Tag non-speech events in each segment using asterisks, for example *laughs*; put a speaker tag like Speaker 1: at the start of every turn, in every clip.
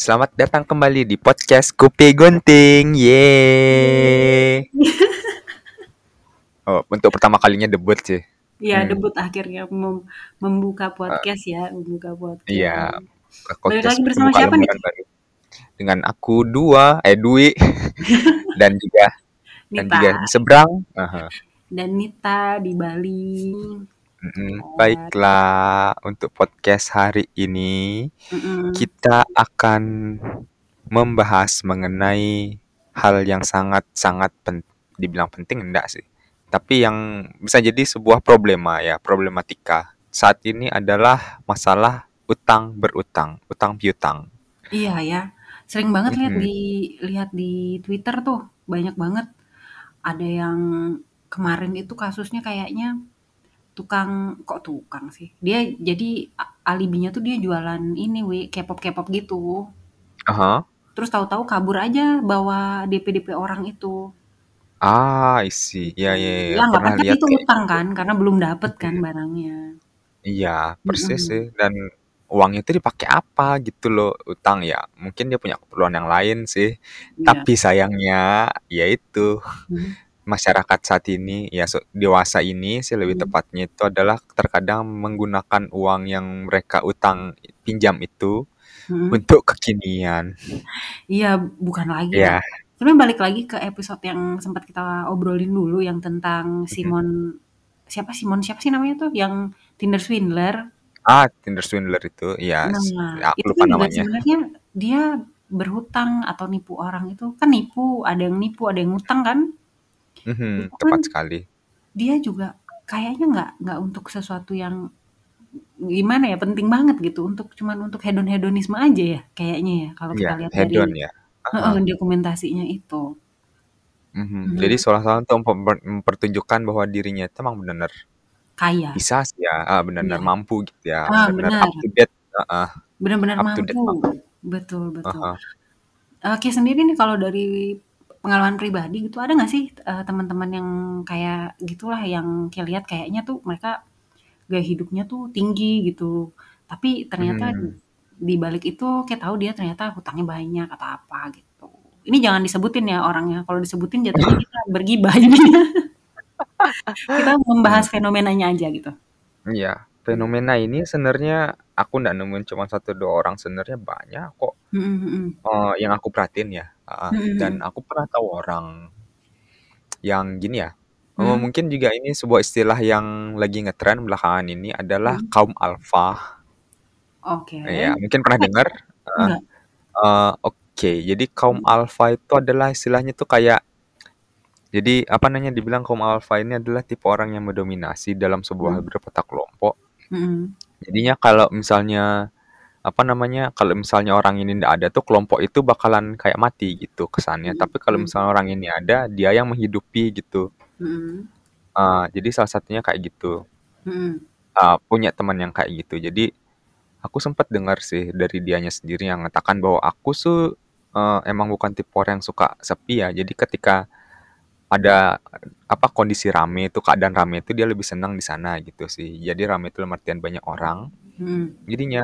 Speaker 1: Selamat datang kembali di podcast Kopi Gunting. Yeay. Oh, untuk pertama kalinya debut sih.
Speaker 2: Iya,
Speaker 1: Hmm.
Speaker 2: debut akhirnya mem- membuka podcast ya, membuka podcast.
Speaker 1: Iya.
Speaker 2: Balik lagi bersama siapa nih?
Speaker 1: baru. Dengan aku dua, eh Dwi *laughs* dan juga dan
Speaker 2: Nita
Speaker 1: juga di seberang. Aha.
Speaker 2: dan Nita di Bali.
Speaker 1: Mm-mm. Baiklah, untuk podcast hari ini
Speaker 2: Mm-mm.
Speaker 1: kita akan membahas mengenai hal yang sangat-sangat pen dibilang penting enggak sih. Tapi yang bisa jadi sebuah problema ya, problematika. Saat ini adalah masalah utang berutang, utang piutang.
Speaker 2: Iya ya, sering banget lihat
Speaker 1: Mhm.
Speaker 2: di lihat di Twitter tuh banyak banget. Ada yang kemarin itu kasusnya kayaknya tukang kok tukang sih. Dia jadi alibinya tuh dia jualan ini wi K-pop K-pop gitu.
Speaker 1: Aha.
Speaker 2: Terus tahu-tahu kabur aja bawa DP-DP orang itu.
Speaker 1: Ah, isi. Ya, ya, ya,
Speaker 2: Ya anggapan kan itu utang
Speaker 1: gitu.
Speaker 2: kan karena belum dapet kan
Speaker 1: Mhm.
Speaker 2: barangnya.
Speaker 1: Iya, persis
Speaker 2: Mm-mm.
Speaker 1: sih. Dan uangnya itu dipakai apa gitu loh, utang ya. Mungkin dia punya keperluan yang lain sih.
Speaker 2: Iya.
Speaker 1: Tapi sayangnya, ya itu
Speaker 2: Hmm.
Speaker 1: Masyarakat saat ini, ya so- dewasa ini sih lebih
Speaker 2: Hmm.
Speaker 1: tepatnya itu adalah terkadang menggunakan uang yang mereka utang pinjam itu
Speaker 2: Hmm.
Speaker 1: untuk kekinian.
Speaker 2: Iya, bukan lagi ya.
Speaker 1: Ya,
Speaker 2: Sebenarnya balik lagi ke episode yang sempat kita obrolin dulu yang tentang
Speaker 1: Mhm.
Speaker 2: Simon siapa Simon siapa sih namanya tuh yang Tinder swindler.
Speaker 1: ah Tinder swindler itu, ya
Speaker 2: Nah,
Speaker 1: aku
Speaker 2: itu
Speaker 1: lupa
Speaker 2: kan
Speaker 1: namanya.
Speaker 2: sebenarnya dia berhutang atau nipu orang itu kan nipu, ada yang nipu, ada yang ngutang kan.
Speaker 1: Mhm,
Speaker 2: Itu kan
Speaker 1: tepat sekali.
Speaker 2: dia juga kayaknya nggak nggak untuk sesuatu yang gimana ya penting banget gitu untuk cuman untuk hedon hedonisme aja ya kayaknya ya kalau kita
Speaker 1: Ya,
Speaker 2: lihat
Speaker 1: hedon
Speaker 2: dari
Speaker 1: ya.
Speaker 2: heeh,
Speaker 1: Aha.
Speaker 2: dokumentasinya itu.
Speaker 1: Mhm. Jadi
Speaker 2: Mhm.
Speaker 1: seolah-olah untuk memper- mempertunjukkan bahwa dirinya itu emang benar
Speaker 2: Kaya.
Speaker 1: bisa sih ya, ah, benar-benar
Speaker 2: Iya.
Speaker 1: mampu gitu ya,
Speaker 2: Ah,
Speaker 1: benar-benar up
Speaker 2: benar.
Speaker 1: to date, heeh,
Speaker 2: Benar-benar
Speaker 1: up to date
Speaker 2: mampu.
Speaker 1: mampu.
Speaker 2: Betul, betul.
Speaker 1: Aha.
Speaker 2: Oke, sendiri nih kalau dari pengalaman pribadi gitu ada nggak sih eh, teman-teman yang kayak gitulah yang kayak lihat kayaknya tuh mereka gaya hidupnya tuh tinggi gitu. Tapi ternyata
Speaker 1: Mhm.
Speaker 2: di balik itu kayak tahu dia ternyata hutangnya banyak atau apa gitu. Ini jangan disebutin ya orangnya. Kalau disebutin jatuhnya kita bergibah jadinya. *laughs* Kita membahas
Speaker 1: Mhm.
Speaker 2: fenomenanya aja gitu.
Speaker 1: Iya, fenomena ini sebenarnya aku nggak nemuin cuma satu dua orang, sebenarnya banyak kok.
Speaker 2: Mm, mm, mm.
Speaker 1: Eh, yang aku perhatiin ya, heeh.
Speaker 2: Mm, mm,
Speaker 1: Dan aku pernah tahu orang yang gini ya.
Speaker 2: Hmm,
Speaker 1: mungkin juga ini sebuah istilah yang lagi ngetren belakangan ini adalah
Speaker 2: hmm.
Speaker 1: kaum alfa.
Speaker 2: Oke.
Speaker 1: Ya, mungkin pernah dengar.
Speaker 2: Enggak.
Speaker 1: Eh, Oke, jadi kaum alfa itu adalah istilahnya tuh kayak jadi apa namanya dibilang kaum alfa ini adalah tipe orang yang mendominasi dalam sebuah
Speaker 2: Hmm,
Speaker 1: berpetak kelompok.
Speaker 2: mm,
Speaker 1: Jadinya kalau misalnya apa namanya kalau misalnya orang ini tidak ada tuh kelompok itu bakalan kayak mati gitu kesannya.
Speaker 2: mm,
Speaker 1: Tapi kalau
Speaker 2: mm,
Speaker 1: misalnya orang ini ada, dia yang menghidupi gitu.
Speaker 2: mm,
Speaker 1: Eh, jadi salah satunya kayak gitu.
Speaker 2: mm.
Speaker 1: Eh, punya teman yang kayak gitu. Jadi aku sempat dengar sih dari dianya sendiri yang mengatakan bahwa aku tuh eh, emang bukan tipe orang yang suka sepi ya. Jadi ketika ada apa kondisi rame itu keadaan rame itu dia lebih senang di sana gitu sih. Jadi rame itu artian banyak orang.
Speaker 2: Mm.
Speaker 1: Jadinya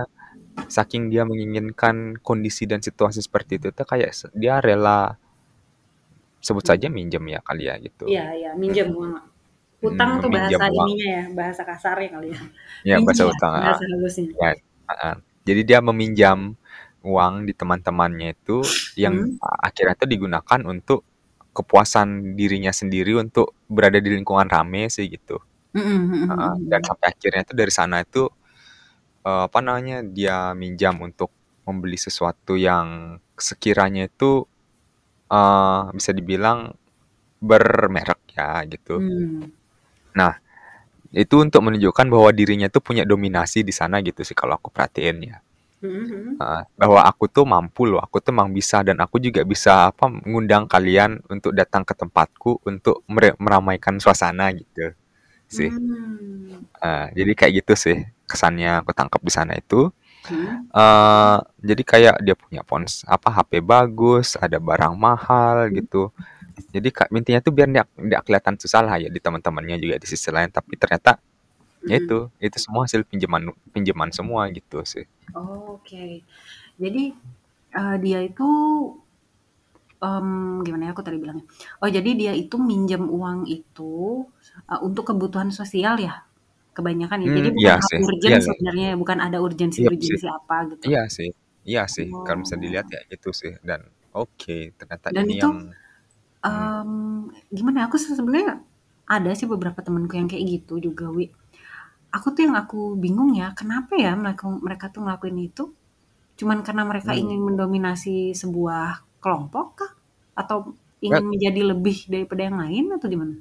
Speaker 1: saking dia menginginkan kondisi dan situasi seperti itu tuh kayak dia rela sebut saja minjem ya kali ya gitu.
Speaker 2: Iya, iya, minjem uang.
Speaker 1: Hmm,
Speaker 2: Utang tuh
Speaker 1: meminjam
Speaker 2: bahasa
Speaker 1: uang.
Speaker 2: ininya ya, bahasa kasarnya kali ya.
Speaker 1: Ya
Speaker 2: Minjem
Speaker 1: bahasa
Speaker 2: ya,
Speaker 1: utang. ah.
Speaker 2: bahasa halusnya.
Speaker 1: Ya, ah. Jadi dia meminjam uang di teman-temannya itu yang
Speaker 2: Hmm,
Speaker 1: akhirnya itu digunakan untuk kepuasan dirinya sendiri untuk berada di lingkungan rame sih gitu.
Speaker 2: mm, mm, mm,
Speaker 1: Ah,
Speaker 2: mm,
Speaker 1: dan sampai akhirnya itu dari sana itu eh, apa namanya dia minjam untuk membeli sesuatu yang sekiranya itu eh, bisa dibilang bermerek ya gitu.
Speaker 2: Hmm,
Speaker 1: Nah, itu untuk menunjukkan bahwa dirinya tuh punya dominasi di sana gitu sih kalau aku perhatiin ya. Heeh, bahwa aku tuh mampu loh, aku tuh emang bisa dan aku juga bisa apa mengundang kalian untuk datang ke tempatku untuk meramaikan suasana gitu sih. Eh, jadi kayak gitu sih kesannya aku tangkap di sana itu.
Speaker 2: hmm,
Speaker 1: eh jadi kayak dia punya pons apa HP bagus, ada barang mahal
Speaker 2: hmm,
Speaker 1: gitu. Jadi kak intinya tuh biar nggak kelihatan susah lah ya di teman-temannya juga di sisi lain. Tapi ternyata ya
Speaker 2: hmm.
Speaker 1: itu itu semua hasil pinjaman pinjaman semua gitu sih.
Speaker 2: Oh, Oke. Jadi Eee, dia itu, mmm, gimana ya aku tadi bilangnya, oh jadi dia itu minjem uang itu, eee, untuk kebutuhan sosial ya, kebanyakan ya. Jadi
Speaker 1: Mmm,
Speaker 2: bukan
Speaker 1: iya sih. Iya
Speaker 2: urgent
Speaker 1: iya.
Speaker 2: sebenarnya, bukan ada
Speaker 1: Iya sih.
Speaker 2: urgensi-urgensi apa gitu.
Speaker 1: Iya sih iya sih, kalau bisa
Speaker 2: Oh.
Speaker 1: dilihat ya itu sih dan oke, ternyata
Speaker 2: Dan
Speaker 1: ini
Speaker 2: itu,
Speaker 1: yang
Speaker 2: mmm, gimana ya, aku sih sebenarnya ada sih beberapa temenku yang kayak gitu juga, Wi. Aku tuh yang aku bingung ya, kenapa ya mereka mereka tuh ngelakuin itu? Cuman karena mereka
Speaker 1: Mmm.
Speaker 2: ingin mendominasi sebuah kelompok kah? Atau ingin menjadi lebih daripada yang lain atau gimana?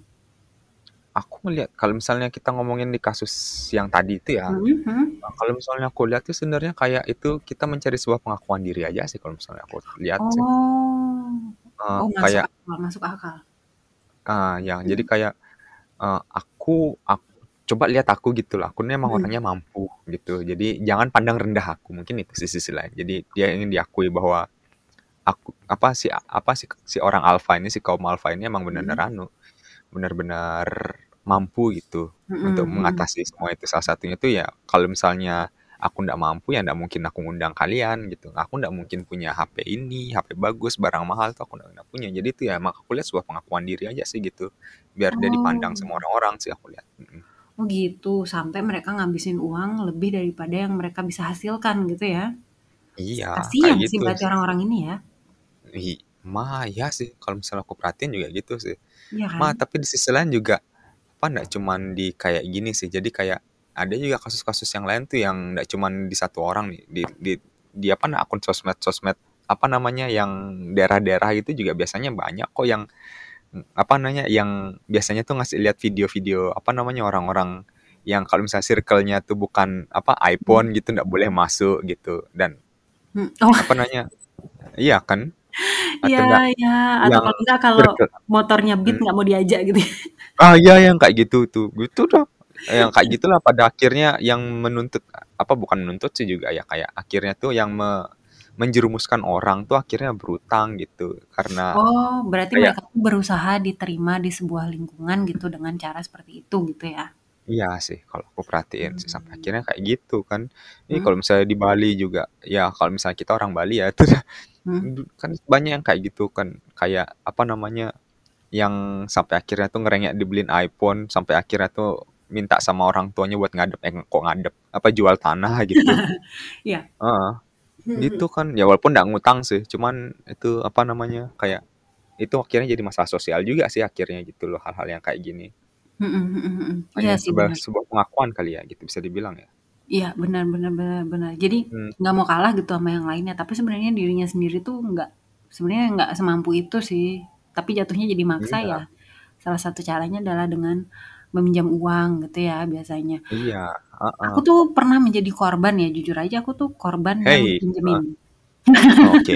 Speaker 1: Aku ngelihat kalau misalnya kita ngomongin di kasus yang tadi itu ya,
Speaker 2: Mhm mhm.
Speaker 1: eee, kalau misalnya aku lihat tuh sebenarnya kayak itu kita mencari sebuah pengakuan diri aja sih kalau misalnya aku lihat sih.
Speaker 2: Oh.
Speaker 1: Eee,
Speaker 2: Oh masuk
Speaker 1: kayak
Speaker 2: akal masuk akal.
Speaker 1: Ah, ya, jadi
Speaker 2: Mhm.
Speaker 1: kayak, eee, aku ak coba lihat aku gitu loh, aku nih emang
Speaker 2: Mhm.
Speaker 1: orangnya mampu gitu, jadi jangan pandang rendah aku, mungkin itu sih sisi lain. Jadi dia ingin diakui bahwa aku apa, si apa, si si orang alfa ini, si kaum alfa ini emang bener-bener
Speaker 2: Mhm.
Speaker 1: anu, bener-bener mampu gitu untuk
Speaker 2: Mhm mhm.
Speaker 1: mengatasi semua itu. Salah satunya tuh ya kalau misalnya aku ndak mampu, ya ndak mungkin aku ngundang kalian gitu. Aku ndak mungkin punya HP ini, HP bagus, barang mahal tuh aku ndak punya. Jadi itu ya emang aku lihat sebuah pengakuan diri aja sih gitu, biar dia dipandang
Speaker 2: Oh.
Speaker 1: orang-orang sih aku lihat.
Speaker 2: Oh gitu, sampai mereka ngabisin uang lebih daripada yang mereka bisa hasilkan gitu ya.
Speaker 1: Iya, kayak
Speaker 2: Kasihan sih
Speaker 1: gitu
Speaker 2: berarti orang-orang ini ya.
Speaker 1: I mah iya sih, kalau misalnya aku perhatiin juga gitu sih.
Speaker 2: Iya
Speaker 1: Mah
Speaker 2: kan?
Speaker 1: tapi di sisi lain juga, apa, ndak cuman di kayak gini sih, jadi kayak ada juga kasus-kasus yang lain tuh yang ndak cuman di 1 orang nih, di di di apa, nah, akun sosmed-sosmed, apa namanya, yang daerah-daerah itu juga biasanya banyak kok yang, apa namanya, yang biasanya tuh ngasih lihat video-video, apa namanya, orang-orang yang kalau misalnya circle-nya tuh bukan, apa, iPhone gitu ndak boleh masuk gitu dan
Speaker 2: Mmm, oh.
Speaker 1: apa namanya iya kan?
Speaker 2: Iya iya, atau kalau enggak kalau motornya Beat
Speaker 1: mmm.
Speaker 2: nggak mau diajak gitu ya.
Speaker 1: Ah, iya yang kayak gitu tuh, gitu dah. Yang kayak gitulah pada akhirnya yang menuntut apa, bukan menuntut sih juga ya, kayak akhirnya tuh yang me menjerumuskan orang tuh akhirnya berhutang gitu, karena
Speaker 2: Oh, berarti
Speaker 1: kayak
Speaker 2: mereka tuh berusaha diterima di sebuah lingkungan gitu dengan cara seperti itu gitu ya?
Speaker 1: Iya sih, kalau aku perhatiin sih, sampai
Speaker 2: Mmm.
Speaker 1: akhirnya kayak gitu kan. Ini
Speaker 2: Mmm.
Speaker 1: kalau misalnya di Bali juga, ya kalau misalnya kita orang Bali ya, *laughs* itu du kan banyak yang kayak gitu kan, kayak, apa namanya, yang sampai akhirnya tuh ngerengek dibeliin iPhone, sampai akhirnya tuh minta sama orang tuanya buat ngadep eh, kok ngadep, apa, jual tanah *laughs* gitu.
Speaker 2: Iya.
Speaker 1: Heeh,
Speaker 2: Mhm
Speaker 1: gitu
Speaker 2: mhm.
Speaker 1: kan. Ya walaupun ndak ngutang sih, cuman itu, apa namanya, kayak itu akhirnya jadi masalah sosial juga sih akhirnya gitu loh, hal-hal yang kayak gini.
Speaker 2: Mhm mhm mhm. Iya
Speaker 1: Hanya
Speaker 2: sih
Speaker 1: sebuah sebuah pengakuan kali ya gitu, bisa dibilang ya.
Speaker 2: Iya, benar benar benar benar. Jadi
Speaker 1: Mmm.
Speaker 2: nggak mau kalah gitu sama yang lainnya, tapi sebenarnya dirinya sendiri tuh nggak sebenarnya nggak semampu itu sih, tapi jatuhnya jadi maksa ya,
Speaker 1: Iya.
Speaker 2: salah satu caranya adalah dengan meminjam uang gitu ya biasanya.
Speaker 1: Iya,
Speaker 2: Aku
Speaker 1: heeh.
Speaker 2: tuh pernah menjadi korban ya, jujur aja aku tuh korban yang
Speaker 1: Hei,
Speaker 2: dipinjemin.
Speaker 1: heeh. *laughs* Oke,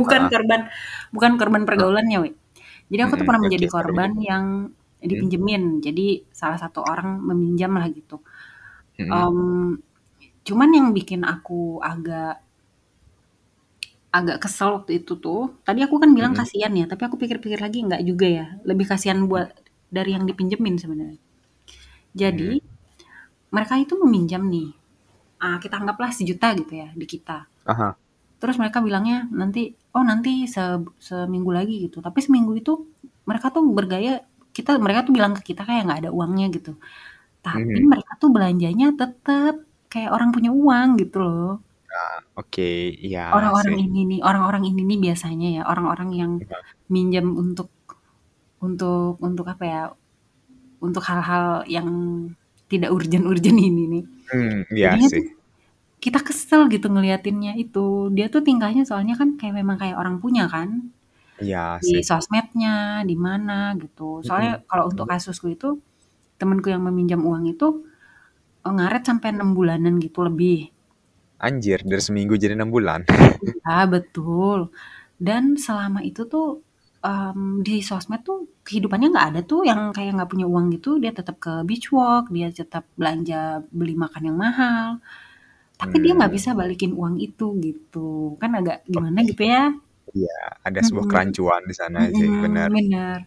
Speaker 2: Bukan
Speaker 1: heeh.
Speaker 2: korban bukan korban
Speaker 1: Heeh.
Speaker 2: pergaulannya, Wi. Jadi aku tuh
Speaker 1: Mhm,
Speaker 2: pernah
Speaker 1: oke,
Speaker 2: menjadi
Speaker 1: sorry
Speaker 2: korban
Speaker 1: ya.
Speaker 2: yang
Speaker 1: Mhm.
Speaker 2: dipinjemin, jadi salah satu orang meminjam lah gitu.
Speaker 1: Mhm.
Speaker 2: Mmm, cuman yang bikin aku agak agak kesel waktu itu tuh, tadi aku kan bilang
Speaker 1: Mhm.
Speaker 2: kasihan ya, tapi aku pikir-pikir lagi enggak juga ya, lebih kasihan buat dari yang dipinjemin sebenarnya.
Speaker 1: Mhm.
Speaker 2: Jadi, mereka itu meminjam nih, ah, kita anggaplah Rp1.000.000 gitu ya, di kita.
Speaker 1: Ah hah.
Speaker 2: Terus mereka bilangnya nanti, "Oh nanti se seminggu lagi," gitu. Tapi seminggu itu mereka tuh bergaya kita mereka tuh bilang ke kita kayak nggak ada uangnya gitu. Tapi
Speaker 1: Mhm.
Speaker 2: mereka tuh belanjanya tetep kayak orang punya uang gitu loh.
Speaker 1: Ah, oke, iya
Speaker 2: Orang-orang
Speaker 1: sih.
Speaker 2: ini nih orang-orang ini nih biasanya ya, orang-orang yang
Speaker 1: Iya.
Speaker 2: minjem untuk untuk untuk apa ya, untuk hal-hal yang tidak urgent-urgent ini nih.
Speaker 1: Mmm, iya
Speaker 2: Jadinya tuh
Speaker 1: sih.
Speaker 2: kita kesel gitu ngeliatinnya itu. Dia tuh tingkahnya soalnya kan kayak memang kayak orang punya kan.
Speaker 1: Iya
Speaker 2: Di
Speaker 1: sih.
Speaker 2: sosmednya, di mana gitu.
Speaker 1: Mhm,
Speaker 2: Soalnya kalau untuk
Speaker 1: mhm.
Speaker 2: kasusku itu, temenku yang meminjam uang itu, eee, ngaret sampai 6 bulanan gitu lebih.
Speaker 1: Anjir, dari seminggu jadi 6 bulan? *laughs*
Speaker 2: Iya, betul. Dan selama itu tuh, mmm, di sosmed tuh kehidupannya nggak ada tuh yang kayak nggak punya uang gitu, dia tetap ke beach walk, dia tetap belanja beli makan yang mahal, tapi dia nggak bisa
Speaker 1: Mmm.
Speaker 2: balikin uang itu gitu. Kan agak gimana gitu ya.
Speaker 1: Iya, ada sebuah
Speaker 2: Mhm.
Speaker 1: kerancuan di sana sih,
Speaker 2: Mhm,
Speaker 1: bener.
Speaker 2: bener.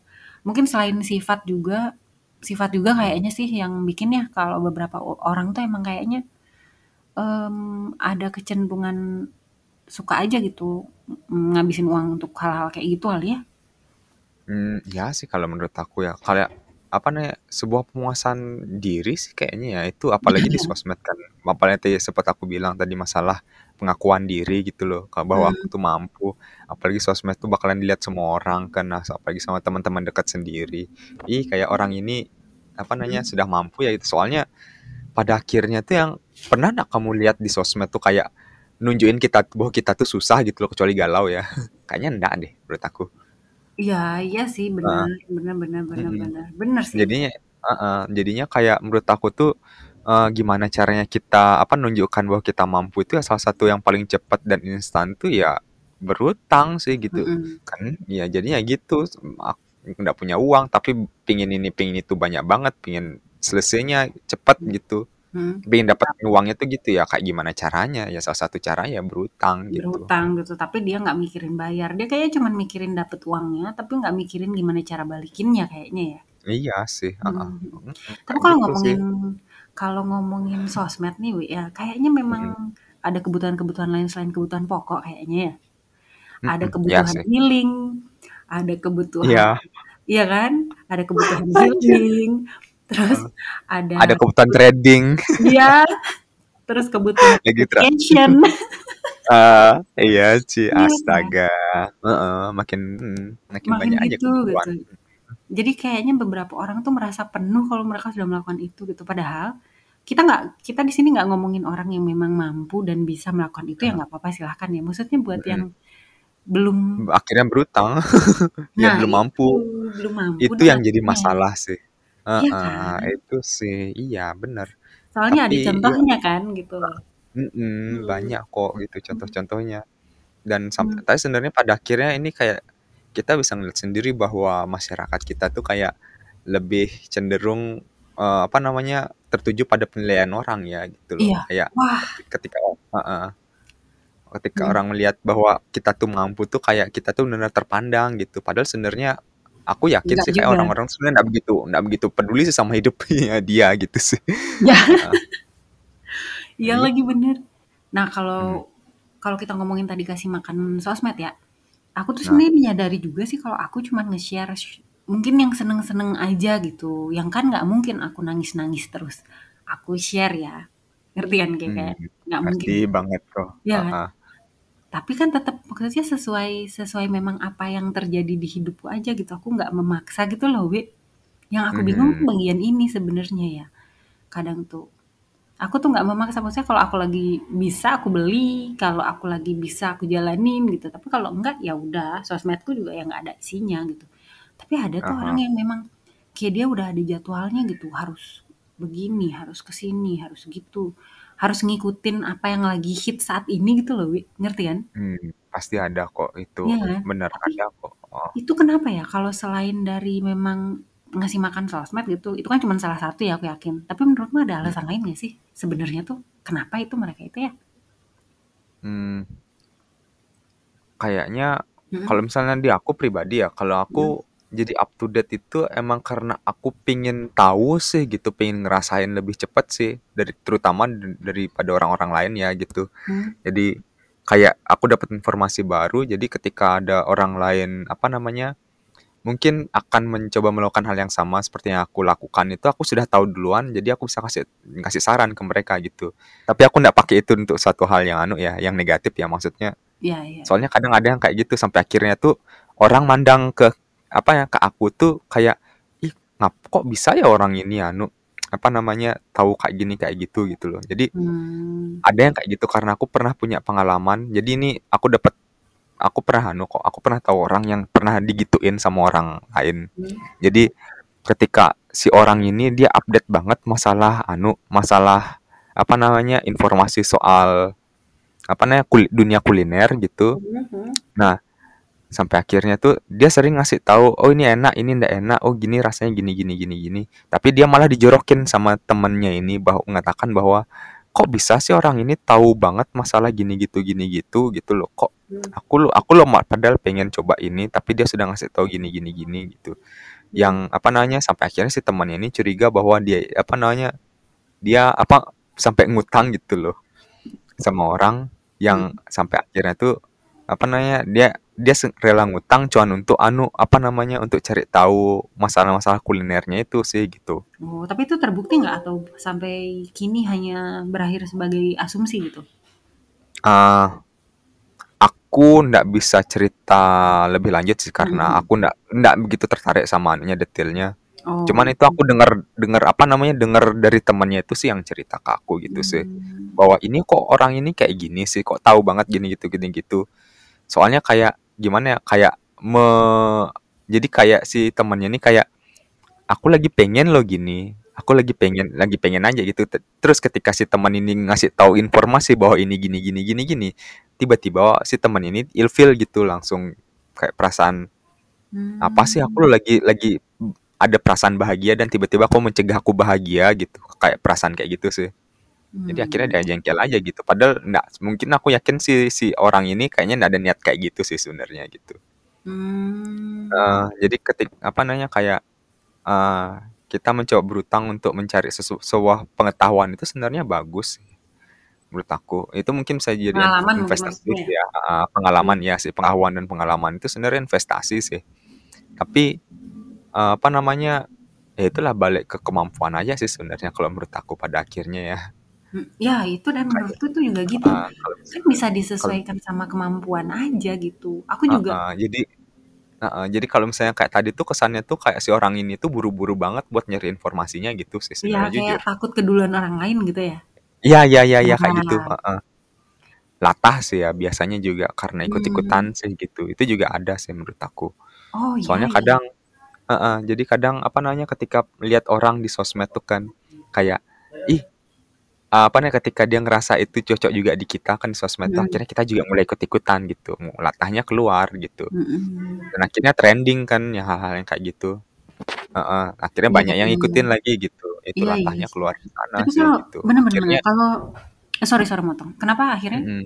Speaker 2: Mungkin selain sifat juga sifat juga kayaknya sih yang bikin ya kalau beberapa orang tuh emang kayaknya, mmm, ada kecenderungan suka aja gitu ngabisin uang untuk hal-hal kayak gitu kali ya.
Speaker 1: Hmm, ya sih kalau menurut aku ya, kayak apa nih sebuah pemuasan diri sih kayaknya ya itu apalagi di
Speaker 2: Iya.
Speaker 1: sosmed kan apalagi tadi sempat aku bilang tadi masalah pengakuan diri gitu loh kalau bahwa aku
Speaker 2: Hmm,
Speaker 1: tuh mampu. Apalagi sosmed tuh bakalan dilihat semua orang kan nah, apalagi sama teman-teman dekat sendiri. Ih kayak orang ini apa namanya
Speaker 2: hmm.
Speaker 1: sudah mampu ya itu soalnya pada akhirnya tuh yang pernah nak kamu lihat di sosmed tuh kayak nunjukin kita bahwa kita tuh susah gitu loh kecuali galau ya? *laughs* Kayaknya enggak deh menurut aku.
Speaker 2: Iya, iya sih benar,
Speaker 1: Heeh,
Speaker 2: benar, benar, benar, benar, benar sih.
Speaker 1: Jadinya heeh, jadinya kayak menurut aku tuh, eee, gimana caranya kita, apa, nunjukkan bahwa kita mampu itu ya salah satu yang paling cepat dan instan tuh ya berutang sih gitu.
Speaker 2: Mm-mm.
Speaker 1: Kan ya jadinya gitu, ak nggak punya uang tapi pingin ini pingin itu banyak banget, pingin selesainya cepet gitu,
Speaker 2: Hmm.
Speaker 1: pengen dapat uangnya tuh gitu ya kayak gimana caranya, ya salah satu cara ya berutang gitu.
Speaker 2: Berutang gitu, tapi dia nggak mikirin bayar. Dia kayaknya cuman mikirin dapet uangnya, tapi nggak mikirin gimana cara balikinnya kayaknya ya.
Speaker 1: Iya sih, heeh,
Speaker 2: Mhm.
Speaker 1: mhm,
Speaker 2: Tapi kalau
Speaker 1: gitu sih.
Speaker 2: Kalau ngomongin sosmed nih, Wi, ya kayaknya memang ada kebutuhan-kebutuhan lain selain kebutuhan pokok kayaknya ya. Ada
Speaker 1: iya
Speaker 2: kebutuhan
Speaker 1: sih.
Speaker 2: healing, ada kebutuhan
Speaker 1: Iya,
Speaker 2: iya kan? Ada kebutuhan healing, terus.
Speaker 1: Ada
Speaker 2: ada
Speaker 1: kebutuhan trading.
Speaker 2: iya, terus kebutuhan
Speaker 1: Lagi tra
Speaker 2: vacation.
Speaker 1: eee, iya sih,
Speaker 2: Iya kan?
Speaker 1: astaga, heeh, makin mhm, makin
Speaker 2: Makin
Speaker 1: banyak aja
Speaker 2: gitu
Speaker 1: kebutuhan.
Speaker 2: gitu. Jadi kayaknya beberapa orang tuh merasa penuh kalau mereka sudah melakukan itu gitu. Padahal kita nggak kita di sini nggak ngomongin orang yang memang mampu dan bisa melakukan itu ya
Speaker 1: Heeh,
Speaker 2: nggak apa-apa silahkan ya. Maksudnya buat
Speaker 1: mhm,
Speaker 2: yang belum
Speaker 1: akhirnya berutang, *laughs* yang
Speaker 2: nah
Speaker 1: belum
Speaker 2: itu,
Speaker 1: mampu,
Speaker 2: belum mampu
Speaker 1: itu
Speaker 2: dan
Speaker 1: yang jadi
Speaker 2: akhirnya
Speaker 1: masalah sih.
Speaker 2: iya
Speaker 1: Heeh,
Speaker 2: kan?
Speaker 1: itu sih, iya bener.
Speaker 2: Soalnya ada
Speaker 1: Tapi ya
Speaker 2: contohnya kan gitu.
Speaker 1: mhm,
Speaker 2: Hmm.
Speaker 1: banyak kok gitu
Speaker 2: Hmm.
Speaker 1: contoh-contohnya dan sampai
Speaker 2: Hmm.
Speaker 1: sebenarnya pada akhirnya ini kayak kita bisa ngeliat sendiri bahwa masyarakat kita tuh kayak lebih cenderung, eee, apa namanya, tertuju pada penilaian orang ya gitu loh.
Speaker 2: Iya.
Speaker 1: Kayak
Speaker 2: Wah.
Speaker 1: ketika heeh. Ketika
Speaker 2: Hmm.
Speaker 1: orang melihat bahwa kita tuh mampu tuh kayak kita tuh benar-benar terpandang gitu. Padahal sebenarnya aku yakin
Speaker 2: Enggak
Speaker 1: sih kayak
Speaker 2: juga.
Speaker 1: orang-orang sebenarnya nggak begitu nggak begitu peduli sih sama *laughs* hidupnya dia gitu sih.
Speaker 2: Ya. *laughs* Iya
Speaker 1: Iya.
Speaker 2: lagi bener. Nah kalau kalau kita ngomongin tadi kasih makan sosmed ya, aku tuh
Speaker 1: Nah.
Speaker 2: sebenarnya menyadari juga sih kalau aku cuman nge-share sh- mungkin yang seneng-seneng aja gitu. Yang kan nggak mungkin aku nangis-nangis terus. Aku share ya. Ngerti kan kayak kayak
Speaker 1: Mmm,
Speaker 2: nggak mungkin.
Speaker 1: banget kok,
Speaker 2: Iya kan?
Speaker 1: heeh.
Speaker 2: Tapi kan tetap maksudnya sesuai sesuai memang apa yang terjadi di hidupku aja gitu. Aku nggak memaksa gitu loh, Wi. Yang aku bingung tuh
Speaker 1: Mhm.
Speaker 2: bagian ini sebenarnya ya. Kadang tuh aku tuh nggak memaksa maksudnya kalau aku lagi bisa aku beli, kalau aku lagi bisa aku jalanin gitu. Tapi kalau enggak ya udah, sosmedku juga yang nggak ada isinya gitu. Tapi ada tuh orang
Speaker 1: Aha.
Speaker 2: yang memang kayak dia udah ada jadwalnya gitu, harus begini, harus ke sini, harus gitu, harus ngikutin apa yang lagi hit saat ini gitu loh, Wi. Ngerti kan?
Speaker 1: Mmm, pasti ada kok itu,
Speaker 2: Iya kan?
Speaker 1: bener
Speaker 2: Tapi
Speaker 1: ada kok, oh.
Speaker 2: itu kenapa ya kalau selain dari memang ngasih makan sosmed gitu, itu kan cuma salah satu ya aku yakin. Tapi menurutmu ada alasan
Speaker 1: Mhm.
Speaker 2: lain gak sih? Sebenarnya tuh kenapa itu mereka itu ya?
Speaker 1: Mmm. Kayaknya
Speaker 2: Mhm.
Speaker 1: kalau misalnya di aku pribadi ya, kalau aku
Speaker 2: Mhm.
Speaker 1: Jadi up to date itu emang karena aku pingin tahu sih gitu, pengen ngerasain lebih cepet sih dari terutama daripada orang-orang lain ya gitu.
Speaker 2: Hmm.
Speaker 1: Jadi kayak aku dapat informasi baru, jadi ketika ada orang lain, apa namanya, mungkin akan mencoba melakukan hal yang sama seperti yang aku lakukan itu aku sudah tahu duluan, jadi aku bisa kasih ngasih saran ke mereka gitu. Tapi aku nggak pakai itu untuk suatu hal yang anu ya, yang negatif ya maksudnya.
Speaker 2: Iya iya.
Speaker 1: Soalnya kadang ada yang kayak gitu sampai akhirnya tuh orang mandang ke apa ya, ke aku tuh kayak, "Ih, ngap kok bisa ya orang ini anu, apa namanya, tahu kayak gini, kayak gitu," gitu loh. Jadi
Speaker 2: Mmm.
Speaker 1: ada yang kayak gitu karena aku pernah punya pengalaman. Jadi ini aku dapat aku pernah anu kok, aku pernah tahu orang yang pernah digituin sama orang lain.
Speaker 2: Hmm.
Speaker 1: Jadi ketika si orang ini dia update banget masalah anu, masalah apa namanya, informasi soal apa namanya, kul dunia kuliner gitu.
Speaker 2: Mhm.
Speaker 1: Nah, sampai akhirnya tuh dia sering ngasih tahu, "Oh ini enak, ini ndak enak, oh gini rasanya gini gini gini gini." Tapi dia malah dijorokin sama temennya ini bahwa mengatakan bahwa, "Kok bisa sih orang ini tahu banget masalah gini gitu gini gitu gitu loh. Kok
Speaker 2: Hmm.
Speaker 1: aku lo aku loh ma padahal pengen coba ini, tapi dia sudah ngasih tahu gini gini gini," gitu.
Speaker 2: Hmm.
Speaker 1: Yang apa namanya, sampai akhirnya si temannya ini curiga bahwa dia apa namanya, dia apa, sampai ngutang gitu loh sama orang yang
Speaker 2: Mhm.
Speaker 1: sampai akhirnya tuh apa namanya dia dia rela ngutang cuman untuk anu apa namanya untuk cari tahu masalah-masalah kulinernya itu sih gitu.
Speaker 2: Oh, tapi itu terbukti nggak atau sampai kini hanya berakhir sebagai asumsi gitu?
Speaker 1: Ah, aku ndak bisa cerita lebih lanjut sih karena
Speaker 2: Mhm.
Speaker 1: aku ndak ndak begitu tertarik sama anunya detailnya.
Speaker 2: Oh,
Speaker 1: Cuman itu aku dengar dengar apa namanya dengar dari temennya itu sih yang cerita ke aku gitu sih
Speaker 2: Mmm.
Speaker 1: bahwa ini kok orang ini kayak gini sih kok tahu banget gini gitu gini gitu. Soalnya kayak gimana ya kayak me jadi kayak si temennya ini kayak aku lagi pengen lo gini aku lagi pengen lagi pengen aja gitu. Terus ketika si teman ini ngasih tahu informasi bahwa ini gini gini gini gini tiba-tiba si teman ini ilfil gitu langsung kayak perasaan apa sih aku
Speaker 2: Mmm.
Speaker 1: lagi lagi ada perasaan bahagia dan tiba-tiba aku mencegah aku bahagia gitu. Kayak perasaan kayak gitu sih jadi akhirnya dia jengkel aja gitu padahal enggak mungkin aku yakin si si orang ini kayaknya enggak ada niat kayak gitu sih sebenarnya gitu
Speaker 2: Mmm.
Speaker 1: Eh, jadi ketik apa namanya kayak eh, kita mencoba berutang untuk mencari sesu- sebuah pengetahuan itu sebenarnya bagus menurut aku. Itu mungkin bisa jadi
Speaker 2: Pengalaman
Speaker 1: investasi
Speaker 2: ya?
Speaker 1: ya,
Speaker 2: Mmm.
Speaker 1: pengalaman ya sih, pengetahuan dan pengalaman itu sebenarnya investasi sih. Tapi eh, apa namanya? Ya itulah balik ke kemampuan aja sih sebenarnya kalau menurut aku pada akhirnya ya.
Speaker 2: Mmm, ya itu dan menurutku tuh juga gitu.
Speaker 1: kalau
Speaker 2: Kan bisa
Speaker 1: kalau
Speaker 2: disesuaikan sama kemampuan aja gitu. Aku juga
Speaker 1: eh, jadi eh, jadi kalau misalnya kayak tadi tuh kesannya tuh kayak si orang ini tuh buru-buru banget buat nyari informasinya gitu sih
Speaker 2: iya kayak
Speaker 1: jujur.
Speaker 2: takut keduluan orang lain gitu ya?
Speaker 1: Iya iya iya iya kayak gitu.
Speaker 2: Nah,
Speaker 1: heeh. Latah sih ya biasanya juga karena ikut-ikutan
Speaker 2: mmm.
Speaker 1: sih gitu. Itu juga ada sih menurut aku.
Speaker 2: Oh, iya
Speaker 1: Soalnya
Speaker 2: ya.
Speaker 1: kadang heeh, jadi kadang apa namanya ketika lihat orang di sosmed tuh kan kayak ih apa nih ketika dia ngerasa itu cocok juga di kita kan sosmed tuh
Speaker 2: Mhm.
Speaker 1: akhirnya kita juga mulai ikut-ikutan gitu. Latahnya keluar gitu.
Speaker 2: Mhm.
Speaker 1: Dan akhirnya trending kan ya hal-hal yang kayak gitu. Heeh, akhirnya
Speaker 2: Iya
Speaker 1: banyak yang
Speaker 2: bener.
Speaker 1: ngikutin lagi gitu. Itu
Speaker 2: Iya iya
Speaker 1: latahnya
Speaker 2: sih.
Speaker 1: keluar di sana
Speaker 2: Tapi
Speaker 1: sih
Speaker 2: kalau
Speaker 1: gitu.
Speaker 2: bener bener bener,
Speaker 1: Akhirnya
Speaker 2: kalau eh, sorry sorry motong. Kenapa akhirnya?
Speaker 1: mm-mm.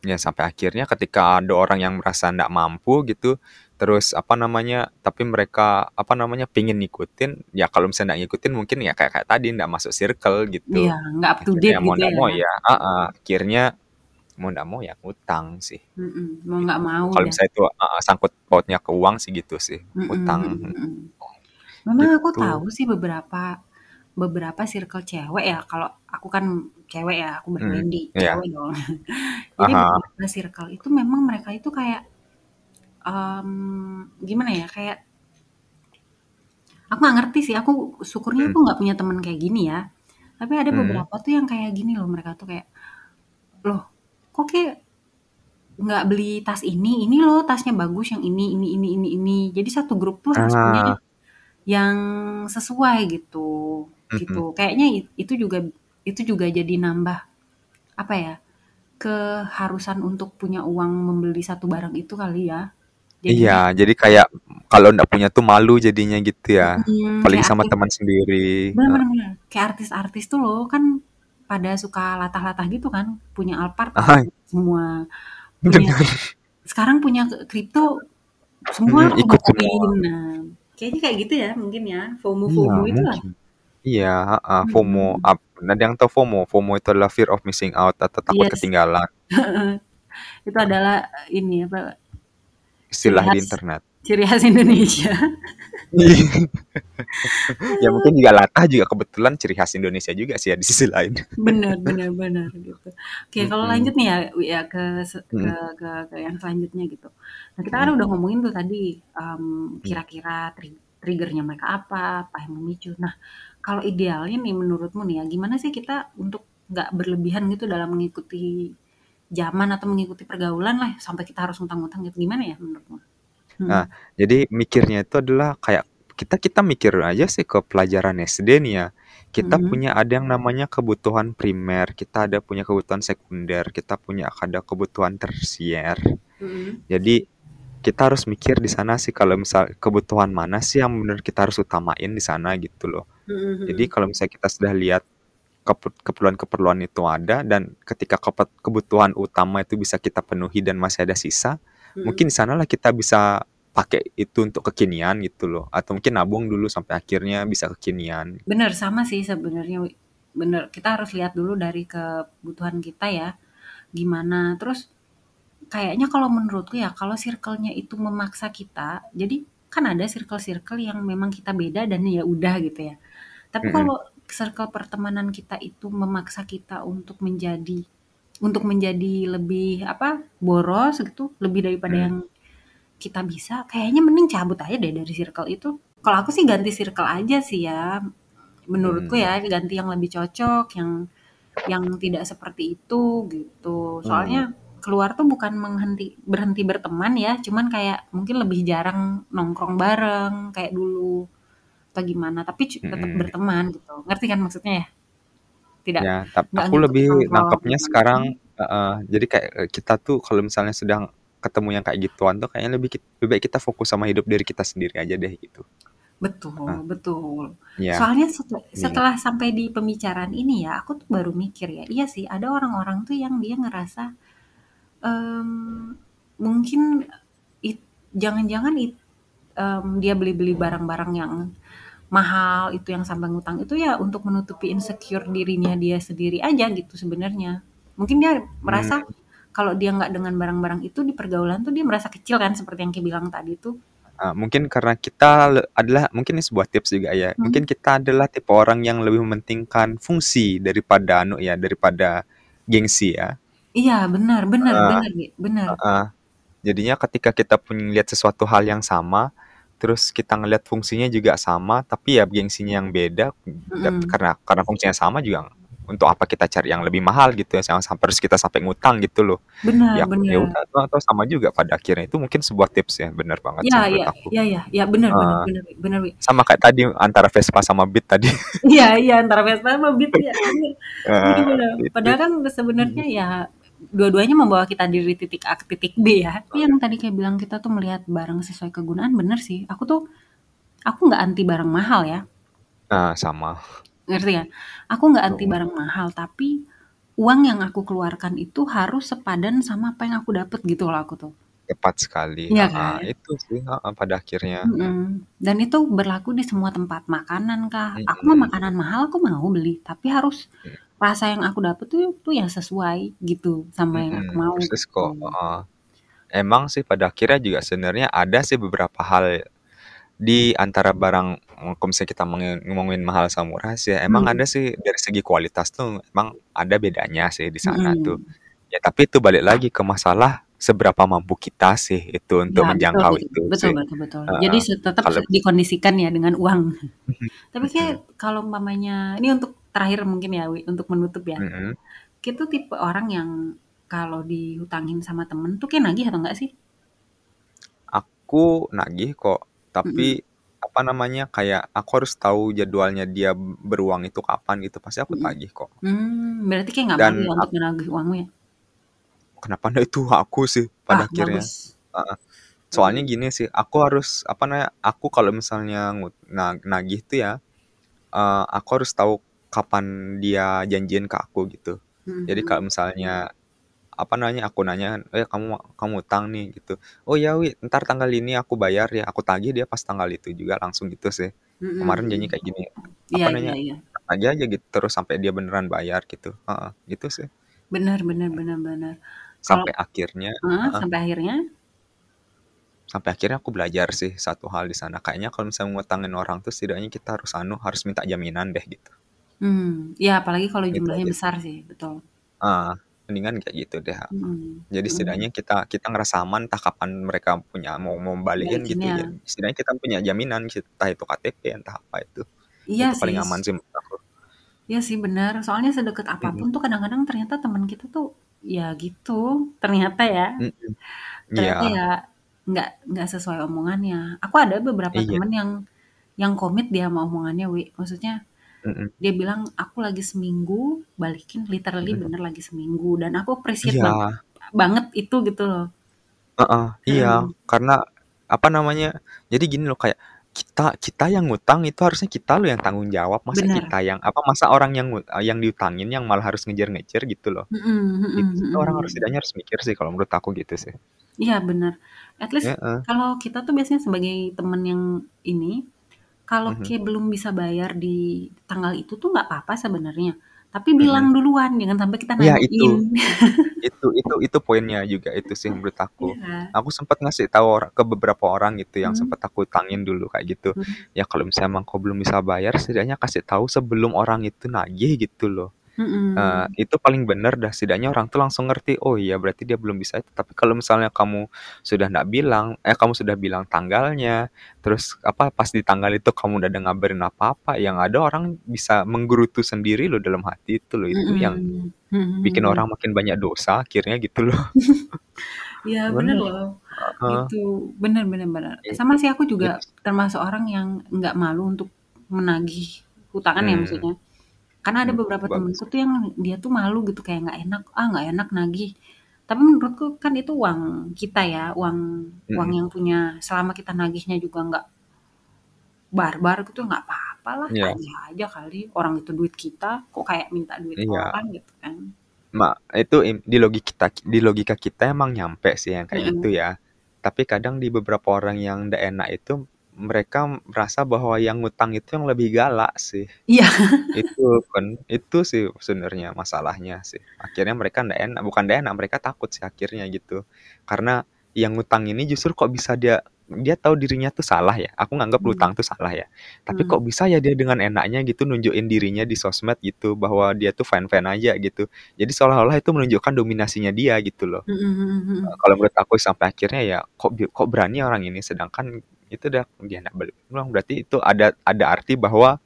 Speaker 1: Ya sampai akhirnya ketika ada orang yang merasa ndak mampu gitu, terus apa namanya, tapi mereka apa namanya pingin ngikutin, ya kalau misalnya nggak ngikutin mungkin ya kayak kayak tadi ndak masuk circle gitu.
Speaker 2: Iya, nggak up to
Speaker 1: Akhirnya
Speaker 2: date
Speaker 1: ya mau
Speaker 2: gitu
Speaker 1: ndak
Speaker 2: ya?
Speaker 1: mau ya, ah akhirnya mau ndak mau ya ngutang sih.
Speaker 2: Mhm, mau nggak
Speaker 1: Gitu.
Speaker 2: mau
Speaker 1: Kalau
Speaker 2: ya?
Speaker 1: misalnya itu uh, sangkut pautnya ke uang sih gitu sih,
Speaker 2: Mhm
Speaker 1: utang
Speaker 2: mhm mhm. Memang aku
Speaker 1: gitu.
Speaker 2: tahu sih beberapa beberapa circle cewek ya, kalau aku kan cewek ya, aku
Speaker 1: Mm,
Speaker 2: berbanding
Speaker 1: iya.
Speaker 2: cewek dong. *laughs* Jadi
Speaker 1: Aha.
Speaker 2: beberapa circle itu memang mereka itu kayak mmm, gimana ya, kayak aku nggak ngerti sih, aku syukurnya aku nggak punya temen kayak gini ya. Tapi ada
Speaker 1: Mm.
Speaker 2: beberapa tuh yang kayak gini loh, mereka tuh kayak, "Loh, kok kayak nggak beli tas ini? Ini loh tasnya bagus yang ini ini ini ini ini." Jadi satu grup tuh harus punya
Speaker 1: Ah.
Speaker 2: yang sesuai gitu, gitu.
Speaker 1: Mhm.
Speaker 2: Kayaknya it itu juga itu juga jadi nambah, apa ya, keharusan untuk punya uang membeli satu barang itu kali ya.
Speaker 1: Iya,
Speaker 2: Jadinya
Speaker 1: jadi kayak kalau ndak punya tuh malu jadinya gitu ya.
Speaker 2: Mhm,
Speaker 1: Apalagi
Speaker 2: kayak
Speaker 1: sama
Speaker 2: artis
Speaker 1: teman sendiri.
Speaker 2: bener bener, kayak artis-artis tuh loh kan pada suka latah-latah gitu kan, punya Alphard
Speaker 1: Ah,
Speaker 2: laku semua, punya sekarang punya kripto semua
Speaker 1: Mm,
Speaker 2: pada
Speaker 1: ikut semua.
Speaker 2: Nah, kayaknya kayak gitu ya mungkin ya,
Speaker 1: Iya,
Speaker 2: FOMO-FOMO itulah.
Speaker 1: mungkin. Iya, heeh, FOMO. Ap ada yang tahu FOMO? FOMO itu adalah fear of missing out atau takut
Speaker 2: Yes.
Speaker 1: ketinggalan.
Speaker 2: Heeh. *laughs* Itu adalah ini apa,
Speaker 1: Istilah di
Speaker 2: khas
Speaker 1: internet.
Speaker 2: ciri khas Indonesia. *laughs*
Speaker 1: Ya mungkin juga latah juga kebetulan ciri khas Indonesia juga sih ya di sisi lain.
Speaker 2: Bener bener bener gitu. Oke, kalau lanjut nih ya ya ke ke
Speaker 1: Mhm.
Speaker 2: ke ke yang selanjutnya gitu. Nah, kita kan
Speaker 1: Mhm.
Speaker 2: udah ngomongin tuh tadi,
Speaker 1: Mhm.
Speaker 2: kira-kira tri trigger-nya mereka apa, apa yang memicu. Nah, kalau idealnya nih menurutmu nih ya, gimana sih kita untuk nggak berlebihan gitu dalam mengikuti zaman atau mengikuti pergaulan lah, sampai kita harus ngutang-ngutang gitu, gimana ya menurutmu?
Speaker 1: Nah,
Speaker 2: Mhm.
Speaker 1: jadi mikirnya itu adalah kayak kita kita mikir aja sih ke pelajaran SD nih ya. Kita
Speaker 2: Mhm.
Speaker 1: punya ada yang namanya kebutuhan primer, kita ada punya kebutuhan sekunder, kita punya ada kebutuhan tersier.
Speaker 2: Mhm.
Speaker 1: Jadi kita harus mikir di sana sih kalau misal kebutuhan mana sih yang benar kita harus utamain di sana gitu loh.
Speaker 2: Mhm
Speaker 1: Jadi kalau misalnya kita sudah lihat keperluan-keperluan itu ada dan ketika kebutuhan utama itu bisa kita penuhi dan masih ada sisa, mungkin
Speaker 2: Mhm.
Speaker 1: di sanalah kita bisa pakai itu untuk kekinian gitu loh. Atau mungkin nabung dulu sampai akhirnya bisa kekinian.
Speaker 2: Bener, sama sih sebenarnya. Bener, kita harus lihat dulu dari kebutuhan kita ya. gimana. Terus kayaknya kalau menurutku ya, kalau circle-nya itu memaksa kita, jadi kan ada circle-circle yang memang kita beda dan ya udah gitu ya. Tapi kalau circle pertemanan kita itu memaksa kita untuk menjadi untuk menjadi lebih apa, boros gitu, lebih daripada
Speaker 1: Mhm.
Speaker 2: yang kita bisa, kayaknya mending cabut aja deh dari circle itu. Kalau aku sih ganti circle aja sih ya. Menurutku
Speaker 1: Mmm.
Speaker 2: ya, ganti yang lebih cocok, yang yang tidak seperti itu gitu. Soalnya keluar tuh bukan menghenti berhenti berteman ya, cuman kayak mungkin lebih jarang nongkrong bareng kayak dulu atau gimana, tapi tetap
Speaker 1: Mhm.
Speaker 2: berteman gitu. Ngerti kan maksudnya ya? Tidak
Speaker 1: Ya, tap
Speaker 2: nggak
Speaker 1: aku
Speaker 2: ngikut
Speaker 1: lebih nangkepnya sekarang heeh, jadi kayak, eee, kita tuh kalau misalnya sedang ketemu yang kayak gituan tuh kayaknya lebih lebih baik kita fokus sama hidup diri kita sendiri aja deh gitu.
Speaker 2: Betul betul.
Speaker 1: Iya.
Speaker 2: Soalnya setel
Speaker 1: Iya.
Speaker 2: setelah sampai di pembicaraan ini ya, aku tuh baru mikir ya, iya sih ada orang-orang tuh yang dia ngerasa, mmm, mungkin jangan-jangan it mmm, dia beli-beli barang-barang yang mahal itu yang sampai ngutang itu ya untuk menutupi insecure dirinya dia sendiri aja gitu sebenarnya. Mungkin dia merasa kalau dia nggak dengan barang-barang itu di pergaulan tuh dia merasa kecil kan seperti yang Kakak bilang tadi tuh.
Speaker 1: Eee, mungkin karena kita adalah mungkin ini sebuah tips juga ya, mungkin
Speaker 2: Mhm.
Speaker 1: kita adalah tipe orang yang lebih mementingkan fungsi daripada anu ya, daripada gengsi ya.
Speaker 2: Iya, benar benar
Speaker 1: Heeh.
Speaker 2: benar, benar.
Speaker 1: Heeh. Jadinya ketika kita pun lihat sesuatu hal yang sama, terus kita ngelihat fungsinya juga sama, tapi ya gengsinya yang beda,
Speaker 2: Mhm.
Speaker 1: karena karena fungsinya sama juga untuk apa kita cari yang lebih mahal gitu ya, jangan sampai harus kita sampai ngutang gitu loh.
Speaker 2: Benar
Speaker 1: Ya ya
Speaker 2: benar.
Speaker 1: udah toh toh sama juga pada akhirnya, itu mungkin sebuah tips ya, bener banget
Speaker 2: Iya
Speaker 1: menurut
Speaker 2: iya
Speaker 1: aku.
Speaker 2: iya iya iya, benar benar
Speaker 1: Heeh.
Speaker 2: benar, benar.
Speaker 1: Sama kayak tadi antara Vespa sama Beat tadi.
Speaker 2: Iya iya, antara Vespa sama Beat ya, bener. *laughs* Bener
Speaker 1: Heeh,
Speaker 2: bener.
Speaker 1: itu.
Speaker 2: Padahal kan sebenarnya ya dua-duanya membawa kita dari titik A ke titik B ya. Tapi yang tadi Kakak bilang kita tuh melihat barang sesuai kegunaan, bener sih. Aku tuh aku nggak anti barang mahal ya.
Speaker 1: Nah, sama.
Speaker 2: Ngerti ya? Aku nggak anti barang mahal, tapi uang yang aku keluarkan itu harus sepadan sama apa yang aku dapet gitu loh aku tuh.
Speaker 1: Tepat sekali, heeh,
Speaker 2: kan?
Speaker 1: itu sih, heeh, pada akhirnya.
Speaker 2: Mhm, dan itu berlaku di semua tempat, makanan kah, aku mah
Speaker 1: Mhm.
Speaker 2: makanan mahal aku mau beli, tapi harus
Speaker 1: Mhm.
Speaker 2: Rasa yang aku dapet tuh tuh yang sesuai gitu sama yang aku mau
Speaker 1: persis kok,
Speaker 2: gitu.
Speaker 1: Emang sih pada akhirnya juga sebenarnya ada sih beberapa hal di antara barang kalau misalnya kita ngomongin mahal sama murah sih, emang
Speaker 2: Mmm.
Speaker 1: ada sih dari segi kualitas tuh emang ada bedanya sih di sana tuh.
Speaker 2: Mhm.
Speaker 1: Ya tapi itu balik lagi ke masalah seberapa mampu kita sih itu untuk
Speaker 2: betul
Speaker 1: menjangkau
Speaker 2: betul
Speaker 1: itu
Speaker 2: betul
Speaker 1: sih.
Speaker 2: betul betul. Jadi
Speaker 1: Heeh,
Speaker 2: se tetap
Speaker 1: kalau
Speaker 2: dikondisikan ya dengan uang. *laughs* Tapi kayak kalau umpamanya ini untuk terakhir mungkin ya, Wi, untuk menutup ya.
Speaker 1: Mhm.
Speaker 2: Kita tipe orang yang kalau dihutangin sama temen tuh kayak nagih atau enggak sih?
Speaker 1: Aku nagih kok, tapi apa namanya, kayak aku harus tahu jadwalnya dia beruang itu kapan gitu, pasti aku
Speaker 2: Mhm.
Speaker 1: tagih kok.
Speaker 2: Mmm, berarti kayak nggak
Speaker 1: Dan
Speaker 2: ya untuk menagih uangmu ya?
Speaker 1: Kenapa nah itu aku sih
Speaker 2: Ah,
Speaker 1: pada akhirnya.
Speaker 2: bagus.
Speaker 1: Heeh. Soalnya gini sih, aku harus apa namanya, aku kalau misalnya nagih tuh ya, eee, aku harus tahu kapan dia janjian ke aku gitu.
Speaker 2: Mhm
Speaker 1: Jadi kalau misalnya apa namanya, aku nanya, "Eh, kamu kamu utang nih," gitu. "Oh ya, Wi, entar tanggal ini aku bayar ya." Aku tagih dia pas tanggal itu juga langsung gitu sih.
Speaker 2: Mhm
Speaker 1: Kemarin janji kayak gini, apa
Speaker 2: iya
Speaker 1: namanya,
Speaker 2: iya.
Speaker 1: tagih aja gitu terus sampai dia beneran bayar gitu. Heeh, gitu sih.
Speaker 2: Bener bener bener. Kalau
Speaker 1: Sampai akhirnya
Speaker 2: heeh,
Speaker 1: heeh.
Speaker 2: sampai akhirnya?
Speaker 1: Sampai akhirnya aku belajar sih satu hal di sana, kayaknya kalau misalnya ngutangin orang tuh setidaknya kita harus anu, harus minta jaminan deh gitu.
Speaker 2: Mmm, ya apalagi kalau
Speaker 1: Itu
Speaker 2: jumlahnya
Speaker 1: aja sih.
Speaker 2: besar sih, betul.
Speaker 1: Heeh, mendingan kayak gitu deh, heeh.
Speaker 2: Mhm
Speaker 1: Jadi
Speaker 2: mhm.
Speaker 1: setidaknya kita kita ngerasa aman entah kapan mereka punya mau mau balikin gitu ya,
Speaker 2: Balikinnya.
Speaker 1: setidaknya kita punya jaminan sih, entah itu KTP, entah apa itu.
Speaker 2: Iya
Speaker 1: Itu
Speaker 2: sih.
Speaker 1: paling aman sih menurut aku.
Speaker 2: Iya sih bener, soalnya sedekat
Speaker 1: Mhm.
Speaker 2: apa pun tuh kadang-kadang ternyata temen kita tuh ya gitu, ternyata ya.
Speaker 1: Mhm.
Speaker 2: Ternyata
Speaker 1: Iya.
Speaker 2: ya nggak nggak sesuai omongannya. Aku ada beberapa
Speaker 1: Iya.
Speaker 2: temen yang yang komit dia sama omongannya, Wi. Maksudnya
Speaker 1: Mhm.
Speaker 2: dia bilang, "Aku lagi seminggu balikin," literally
Speaker 1: Mhm.
Speaker 2: bener lagi seminggu, dan aku appreciate bang
Speaker 1: Iya.
Speaker 2: banget itu gitu loh.
Speaker 1: Heeh, iya,
Speaker 2: Mhm.
Speaker 1: karena apa namanya, jadi gini loh kayak kita kita yang ngutang itu harusnya kita loh yang tanggung jawab, masa
Speaker 2: Bener.
Speaker 1: kita yang apa, masa orang yang yang diutangin yang malah harus ngejar-ngejar gitu loh.
Speaker 2: Mhm
Speaker 1: Itu
Speaker 2: mhm
Speaker 1: sih orang harus setidaknya harus mikir sih kalau menurut aku gitu sih.
Speaker 2: Iya bener. At least
Speaker 1: Heeh.
Speaker 2: kalau kita tuh biasanya sebagai temen yang ini, kalau
Speaker 1: Mhm.
Speaker 2: kayak belum bisa bayar di tanggal itu tuh nggak apa-apa sebenarnya. Tapi bilang
Speaker 1: Mhm.
Speaker 2: duluan, jangan sampai kita
Speaker 1: Iya itu.
Speaker 2: nanyain. *laughs*
Speaker 1: Itu itu itu poinnya juga itu sih menurut aku.
Speaker 2: Iya.
Speaker 1: Aku sempet ngasih tahu ke beberapa orang gitu yang
Speaker 2: Mmm.
Speaker 1: sempet aku utangin dulu kayak gitu.
Speaker 2: Mmm.
Speaker 1: Ya kalau misalnya emang kau belum bisa bayar, setidaknya kasih tahu sebelum orang itu nagih gitu loh. Eee,
Speaker 2: Mhm.
Speaker 1: itu paling bener dah, setidaknya orang tuh langsung ngerti, "Oh iya berarti dia belum bisa itu." Tapi kalau misalnya kamu sudah ndak bilang eh, kamu sudah bilang tanggalnya, terus apa, pas di tanggal itu kamu ndak ada ngabarin apa-apa, yang ada orang bisa menggerutu sendiri loh dalam hati itu loh, itu yang
Speaker 2: Mhm.
Speaker 1: Bikin
Speaker 2: mhm.
Speaker 1: orang makin banyak dosa akhirnya gitu loh. *laughs*
Speaker 2: Iya bener
Speaker 1: Bener,
Speaker 2: loh,
Speaker 1: heeh.
Speaker 2: gitu. Bener bener bener.
Speaker 1: I
Speaker 2: Sama sih aku juga
Speaker 1: itu
Speaker 2: termasuk orang yang nggak malu untuk menagih hutangan ya
Speaker 1: Mmm.
Speaker 2: maksudnya. Karena ada
Speaker 1: Mmm,
Speaker 2: beberapa
Speaker 1: bagus.
Speaker 2: temenku tuh yang dia tuh malu gitu kayak nggak enak, "Ah, nggak enak nagih." Tapi menurutku kan itu uang kita ya, uang uang
Speaker 1: Mhm.
Speaker 2: yang punya selama kita nagihnya juga nggak barbar gitu, nggak apa-apa lah,
Speaker 1: Iya.
Speaker 2: tagih aja kali, orang itu duit kita, kok kayak minta duit
Speaker 1: Iya.
Speaker 2: orang gitu kan.
Speaker 1: Ma itu di logi kita di logika kita emang nyampe sih yang kayak gitu
Speaker 2: Mhm.
Speaker 1: ya. Tapi kadang di beberapa orang yang ndak enak itu, mereka merasa bahwa yang ngutang itu yang lebih galak sih.
Speaker 2: Iya.
Speaker 1: Itu kan, itu sih sebenarnya masalahnya sih. Akhirnya mereka ndak enak bukan ndak enak, mereka takut sih akhirnya gitu. Karena yang ngutang ini justru kok bisa dia dia tahu dirinya tuh salah ya, aku nganggep
Speaker 2: Mmm.
Speaker 1: utang tuh salah ya. Tapi
Speaker 2: Mmm.
Speaker 1: kok bisa ya dia dengan enaknya gitu nunjukin dirinya di sosmed gitu, bahwa dia tuh fine-fine aja gitu. Jadi seolah-olah itu menunjukkan dominasinya dia gitu loh.
Speaker 2: Mhm mhm
Speaker 1: Eee,
Speaker 2: mhm.
Speaker 1: kalau menurut aku sampai akhirnya ya, kok kok berani orang ini, sedangkan itu dah dia ndak balik uang, berarti itu ada ada arti bahwa,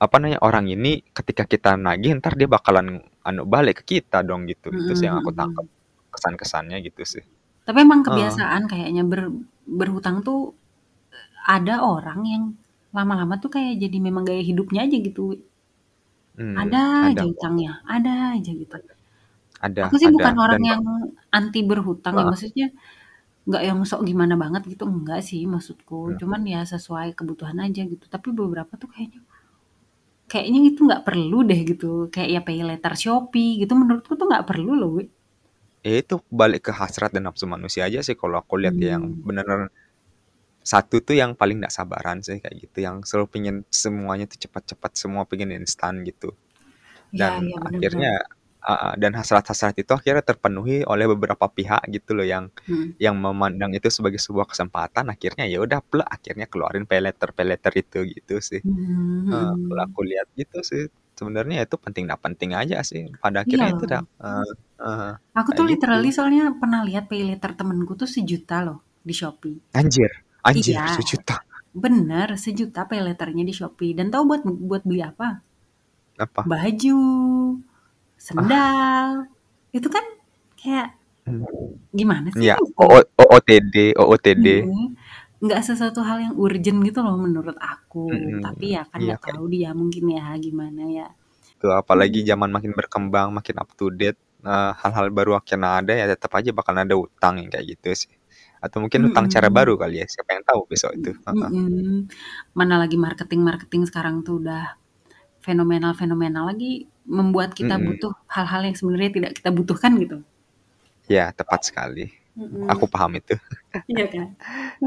Speaker 1: apa namanya, orang ini ketika kita nagih entar dia bakalan anu balik ke kita dong gitu. Itu
Speaker 2: Mhm
Speaker 1: sih yang aku
Speaker 2: mhm.
Speaker 1: kesan-kesannya gitu sih.
Speaker 2: Tapi emang kebiasaan kayaknya ber berhutang tuh, ada orang yang lama-lama tuh kayak jadi memang gaya hidupnya aja gitu.
Speaker 1: Mmm,
Speaker 2: Ada
Speaker 1: ada
Speaker 2: aja
Speaker 1: kok.
Speaker 2: utangnya, ada aja gitu.
Speaker 1: Ada
Speaker 2: Aku sih
Speaker 1: ada
Speaker 2: bukan orang
Speaker 1: dan
Speaker 2: yang anti berhutang ya, maksudnya nggak yang sok gimana banget gitu, enggak sih maksudku.
Speaker 1: Mhm.
Speaker 2: Cuman ya sesuai kebutuhan aja gitu. Tapi beberapa tuh kayaknya kayaknya itu nggak perlu deh gitu, kayak ya paylater Shopee gitu, menurutku tuh nggak perlu loh, Wik.
Speaker 1: Ya itu balik ke hasrat dan nafsu manusia aja sih kalau aku lihat ya, yang bener-bener satu tuh yang paling ndak sabaran sih kayak gitu, yang selalu pengen semuanya tuh cepat-cepat, semua pengen instan gitu.
Speaker 2: Iya
Speaker 1: Dan
Speaker 2: iya, bener bener.
Speaker 1: akhirnya dan hasrat-hasrat itu akhirnya terpenuhi oleh beberapa pihak gitu loh yang
Speaker 2: Mhm.
Speaker 1: yang memandang itu sebagai sebuah kesempatan, akhirnya ya udah plek, akhirnya keluarin paylater-paylater itu, gitu sih. Kalau
Speaker 2: mhm.
Speaker 1: aku lihat gitu sih. Sebenarnya itu penting ndak penting aja sih, pada
Speaker 2: Iya
Speaker 1: akhirnya itu dah eee, heeh,
Speaker 2: Aku tuh literally
Speaker 1: gitu.
Speaker 2: soalnya pernah lihat paylater temenku tuh Rp1.000.000 loh di Shopee.
Speaker 1: Anjir anjir
Speaker 2: Iya,
Speaker 1: Rp1.000.000?
Speaker 2: bener Rp1.000.000 paylater-nya di Shopee dan tahu buat buat beli apa?
Speaker 1: Apa?
Speaker 2: Baju,
Speaker 1: Ah.
Speaker 2: sendal, itu kan kayak gimana sih.
Speaker 1: OO OOTD OOTD.
Speaker 2: Mhm, nggak sesuatu hal yang urgent gitu loh menurut aku.
Speaker 1: Mhm,
Speaker 2: Tapi ya kan
Speaker 1: iya
Speaker 2: nggak
Speaker 1: kayak
Speaker 2: tahu dia mungkin ya gimana ya.
Speaker 1: Tuh, apalagi
Speaker 2: Mhm.
Speaker 1: zaman makin berkembang, makin up to date, eee, hal-hal baru makin ada, ya tetep aja bakalan ada utang yang kayak gitu sih. Atau mungkin utang cara baru kali ya, siapa yang tahu besok itu, heeh.
Speaker 2: Mhm, mana lagi marketing-marketing sekarang tuh udah fenomenal-fenomenal lagi, membuat kita
Speaker 1: Mhm.
Speaker 2: butuh hal-hal yang sebenarnya tidak kita butuhkan gitu.
Speaker 1: Ya, tepat sekali.
Speaker 2: Mhm.
Speaker 1: Aku paham itu. *laughs*
Speaker 2: Iya kan?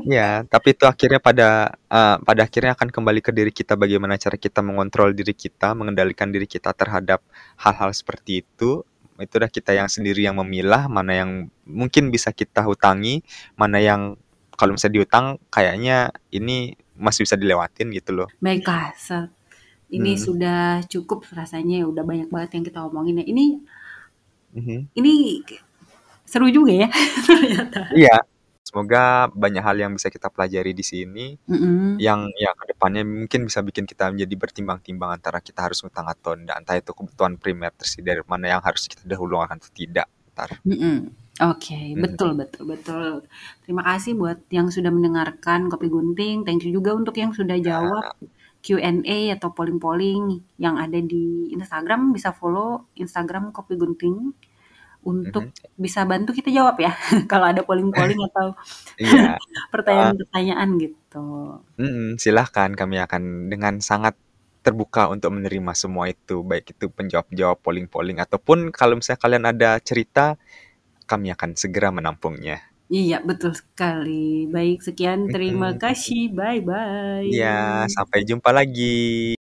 Speaker 1: Iya, *laughs* tapi itu akhirnya pada eee, pada akhirnya akan kembali ke diri kita, bagaimana cara kita mengontrol diri kita, mengendalikan diri kita terhadap hal-hal seperti itu. Itu udah kita yang sendiri yang memilah, mana yang mungkin bisa kita hutangi, mana yang kalau misalnya diutang kayaknya ini masih bisa dilewatin gitu loh.
Speaker 2: Baiklah, ini
Speaker 1: Mhm.
Speaker 2: sudah cukup rasanya ya, udah banyak banget yang kita omongin ya. Ini
Speaker 1: Mhm.
Speaker 2: ini seru juga ya *laughs* ternyata.
Speaker 1: Iya, semoga banyak hal yang bisa kita pelajari di sini,
Speaker 2: Mhm.
Speaker 1: yang ya ke depannya mungkin bisa bikin kita menjadi bertimbang-timbang antara kita harus ngutang atau ndak, entah itu kebutuhan primer tersedia dari mana yang harus kita dahulukan atau tidak, entar.
Speaker 2: Mhm, oke,
Speaker 1: Mhm.
Speaker 2: betul betul betul. Terima kasih buat yang sudah mendengarkan Kopi Gunting, thank you juga untuk yang sudah jawab
Speaker 1: Nah.
Speaker 2: Q&A atau polling-polling yang ada di Instagram, bisa follow Instagram Kopi Gunting untuk
Speaker 1: Mhm.
Speaker 2: bisa bantu kita jawab ya, *laughs* kalau ada polling-polling atau *laughs*
Speaker 1: Iya, *laughs*
Speaker 2: pertanyaan-pertanyaan gitu.
Speaker 1: Mhm, silahkan, kami akan dengan sangat terbuka untuk menerima semua itu, baik itu penjawab-penjawab polling-polling ataupun kalau misalnya kalian ada cerita, kami akan segera menampungnya.
Speaker 2: Iya, betul sekali. Baik, sekian terima
Speaker 1: Mhm.
Speaker 2: kasih,
Speaker 1: Iya,
Speaker 2: bye-bye.
Speaker 1: sampai jumpa lagi.